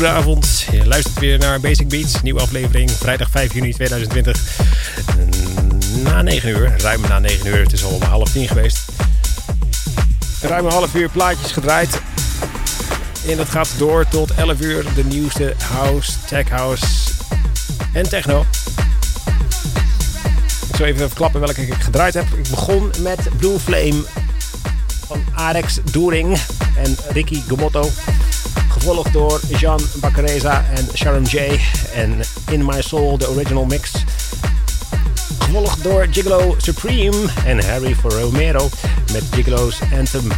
Goedenavond. Je luistert weer naar Basic Beats, nieuwe aflevering, vrijdag 5 juni 2020. Na 9 uur, ruim na 9 uur, het is al half 10 geweest. Ruim een half uur plaatjes gedraaid. En dat gaat door tot 11 uur, de nieuwste house, tech house en techno. Ik zal even verklappen welke ik gedraaid heb. Ik begon met Blue Flame van Arex Doering en Ricky Gomotto. Gevolgd door Jean Bacareza en Sharon J. En In My Soul, de original mix. Gevolgd door Gigolo Supreme en Harry Romero met Gigolo's Anthem.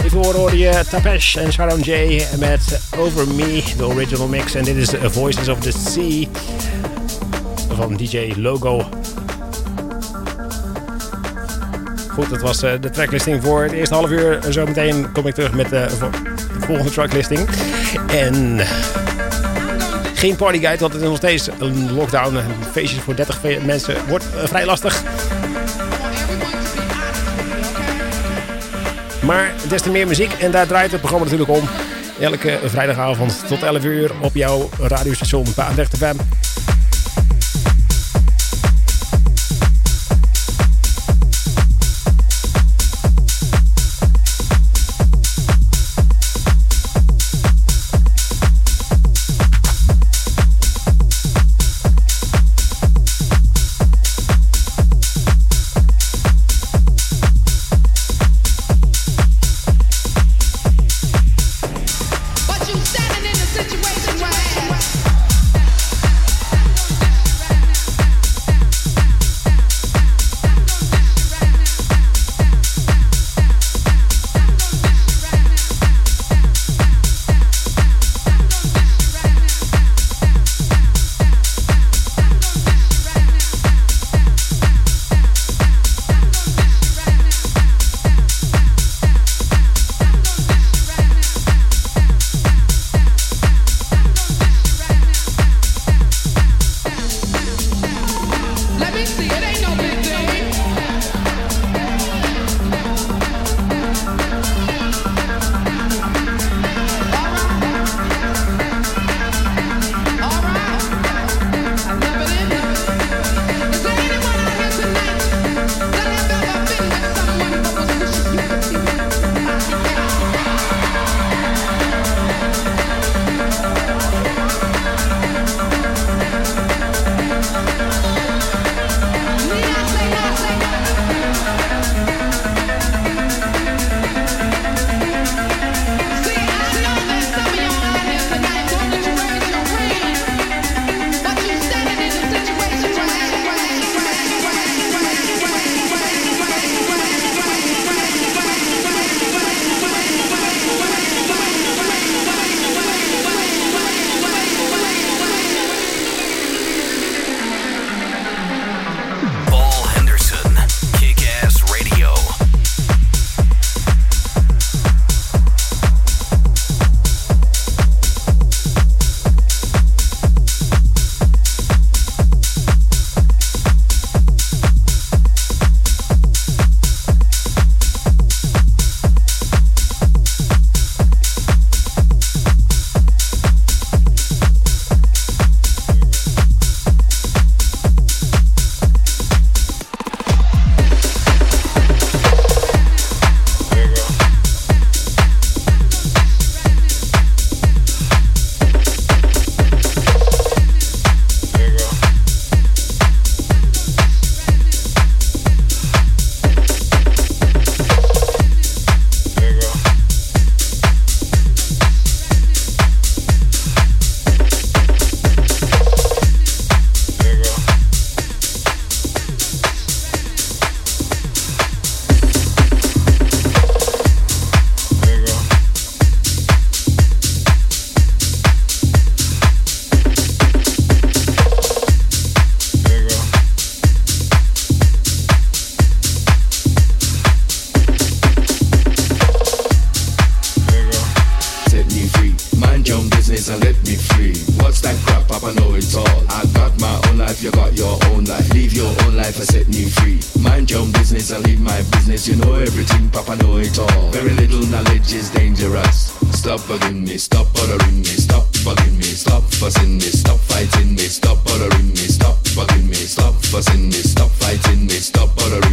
Hiervoor hoorde je Tapesh en Sharon J met Over Me, de original mix. En dit is Voices of the Sea van DJ Logo. Goed, dat was eh, de tracklisting voor het eerste half uur. Zometeen kom ik terug met de volgende tracklisting. En geen partyguide, want het is nog steeds een lockdown. Feestjes voor 30 mensen wordt eh, vrij lastig. Maar des te meer muziek en daar draait het programma natuurlijk om. Elke vrijdagavond tot 11 uur op jouw radiostation Baanrecht FM. Me, stop fighting me, stop bothering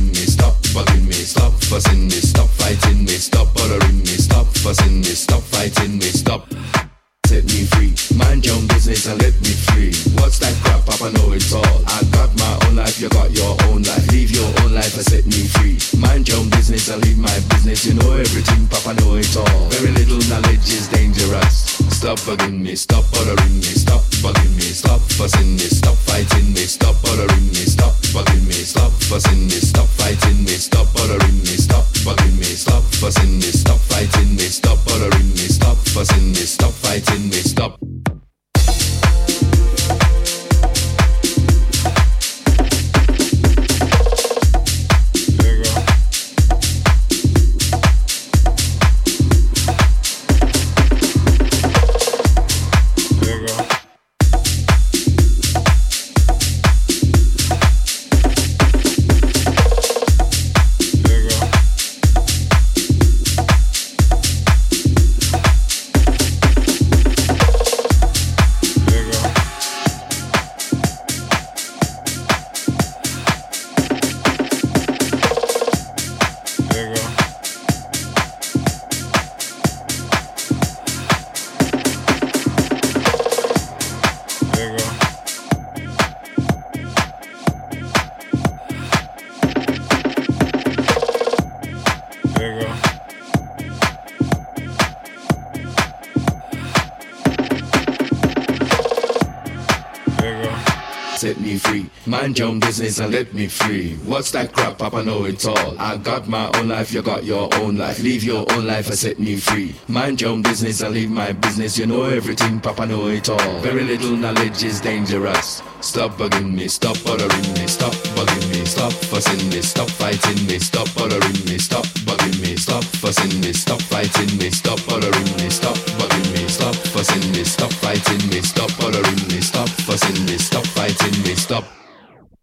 your and let me free. What's that crap? Papa know it all. I got my own life, you got your own life. Leave your own life and set me free. Mind your own business and leave my business. You know everything, Papa know it all. Very little knowledge is dangerous. Stop bugging me, stop bothering me, stop bugging me, stop fussing me, stop fighting me, stop bothering me, stop bugging me, stop fussing me, stop fighting me, stop bothering me, stop bugging me, stop fussing me, stop fighting me, stop bothering me, stop fussing me, stop fighting me, stop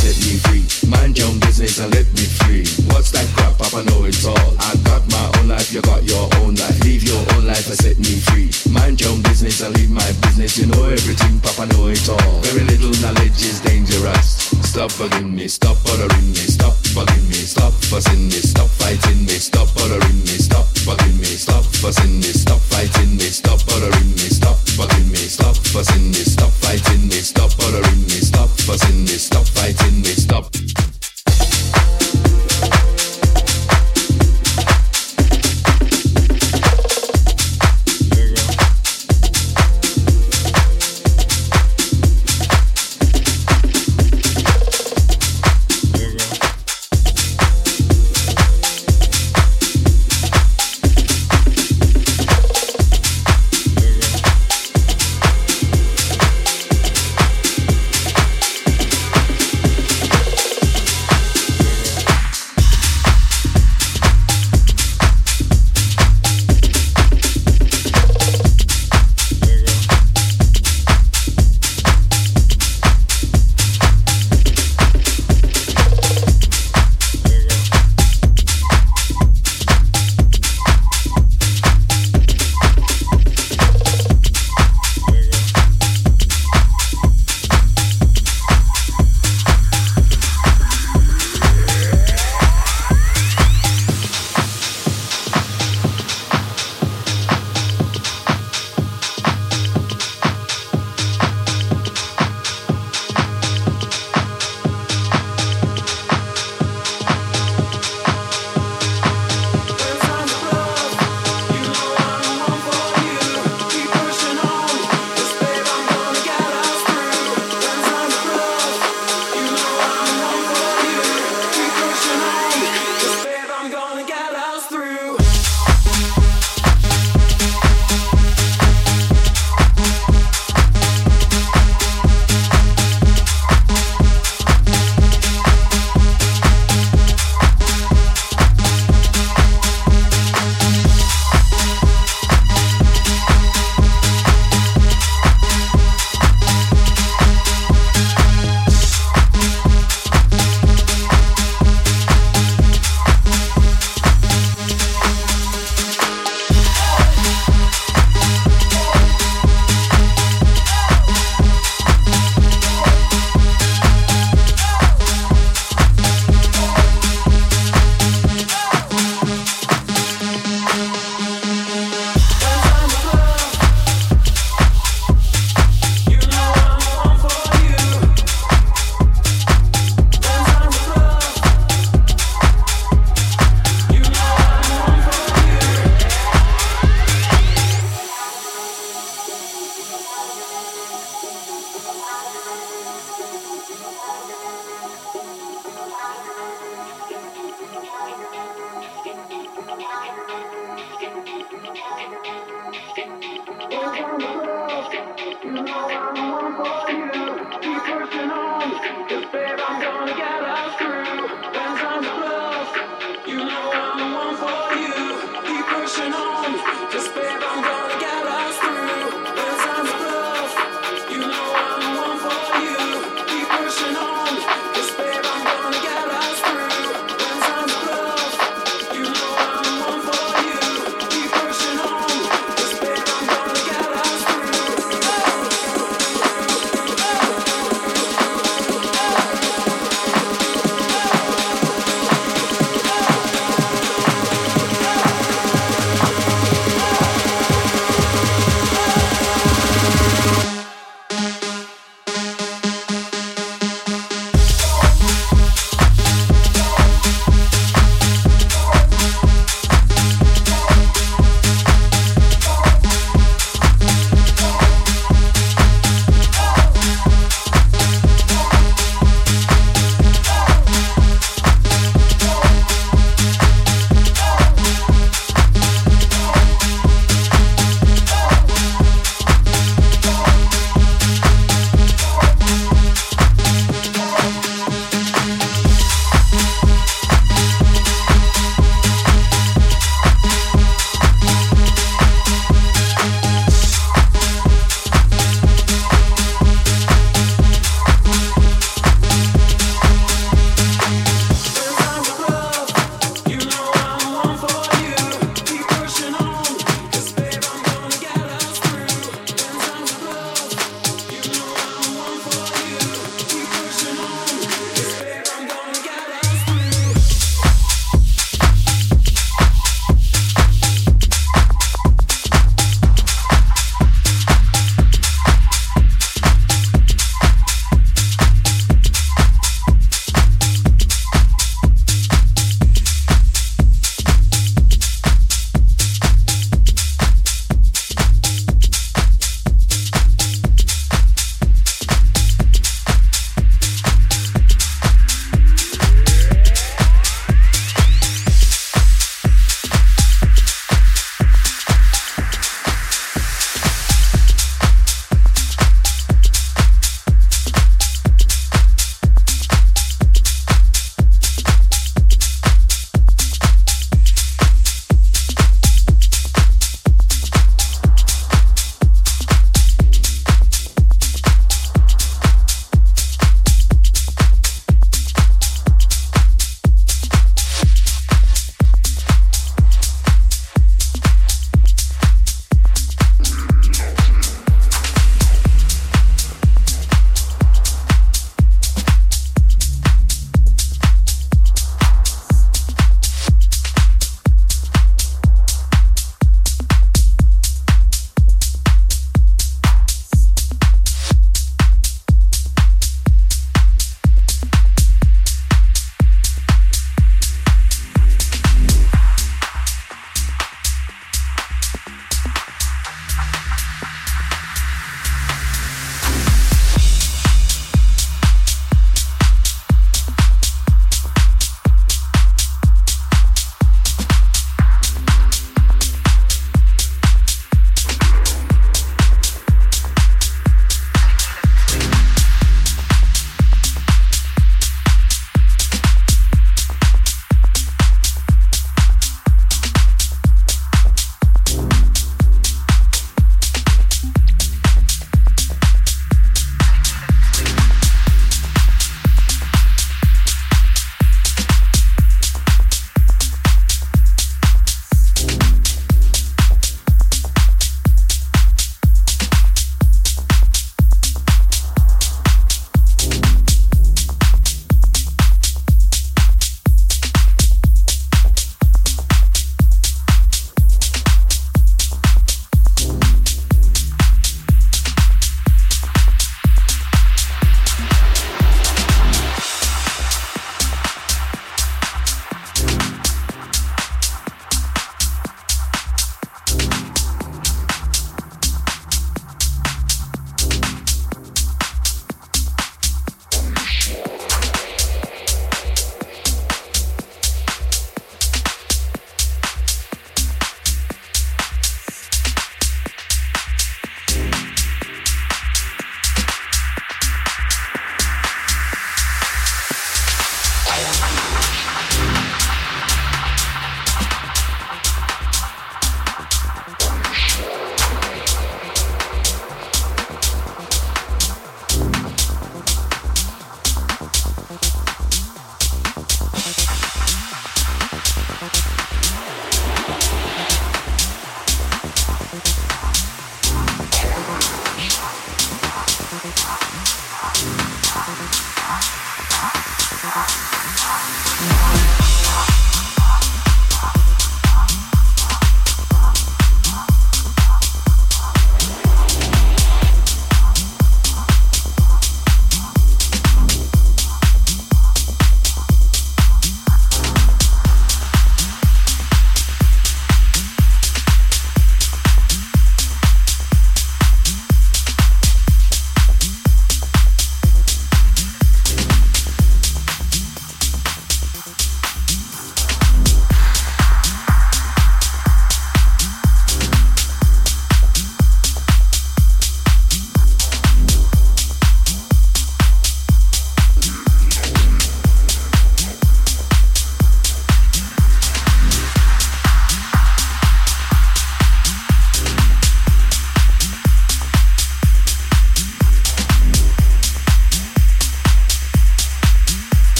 set me free. Mind your business and let me free. What's that crap? Papa know it all. I got my own life, you got your own life. Leave your own life and set me free. Mind your business and leave my business. You know everything, Papa know it all. Very little knowledge is dangerous. Stop bugging me, stop bothering me, stop bugging me, stop fussing me, stop fighting me, stop bothering me, stop bugging me, stop fussing me, stop fighting me, stop bothering me, stop bugging me, stop fussing me, stop fighting me, stop bothering me, stop fussing me, stop fighting me, stop.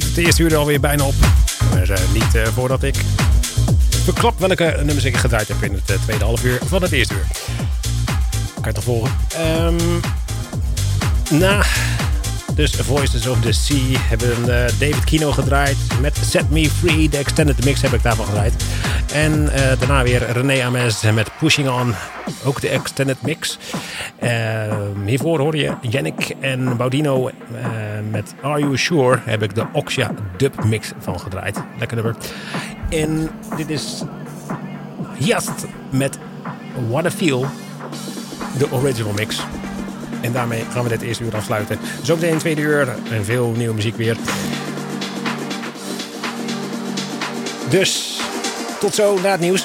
Zit het eerste uur er alweer bijna op. Maar uh, niet uh, voordat ik verklap welke nummers ik gedraaid heb in het uh, tweede half uur van het eerste uur. Kan je toch volgen? Um, dus Voices of the Sea hebben David Kino gedraaid met Set Me Free. De extended mix heb ik daarvan gedraaid. En daarna weer René Ames met Pushing On. Ook de extended mix. Uh, hiervoor hoor je Yannick en Baudino met Are You Sure. Heb ik de Oxia dub mix van gedraaid. Lekker nummer. En dit is Jast met What a Feel. De original mix. En daarmee gaan we dit eerste uur afsluiten. Zometeen in tweede uur en veel nieuwe muziek weer. Dus tot zo na het nieuws.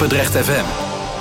Papendrecht FM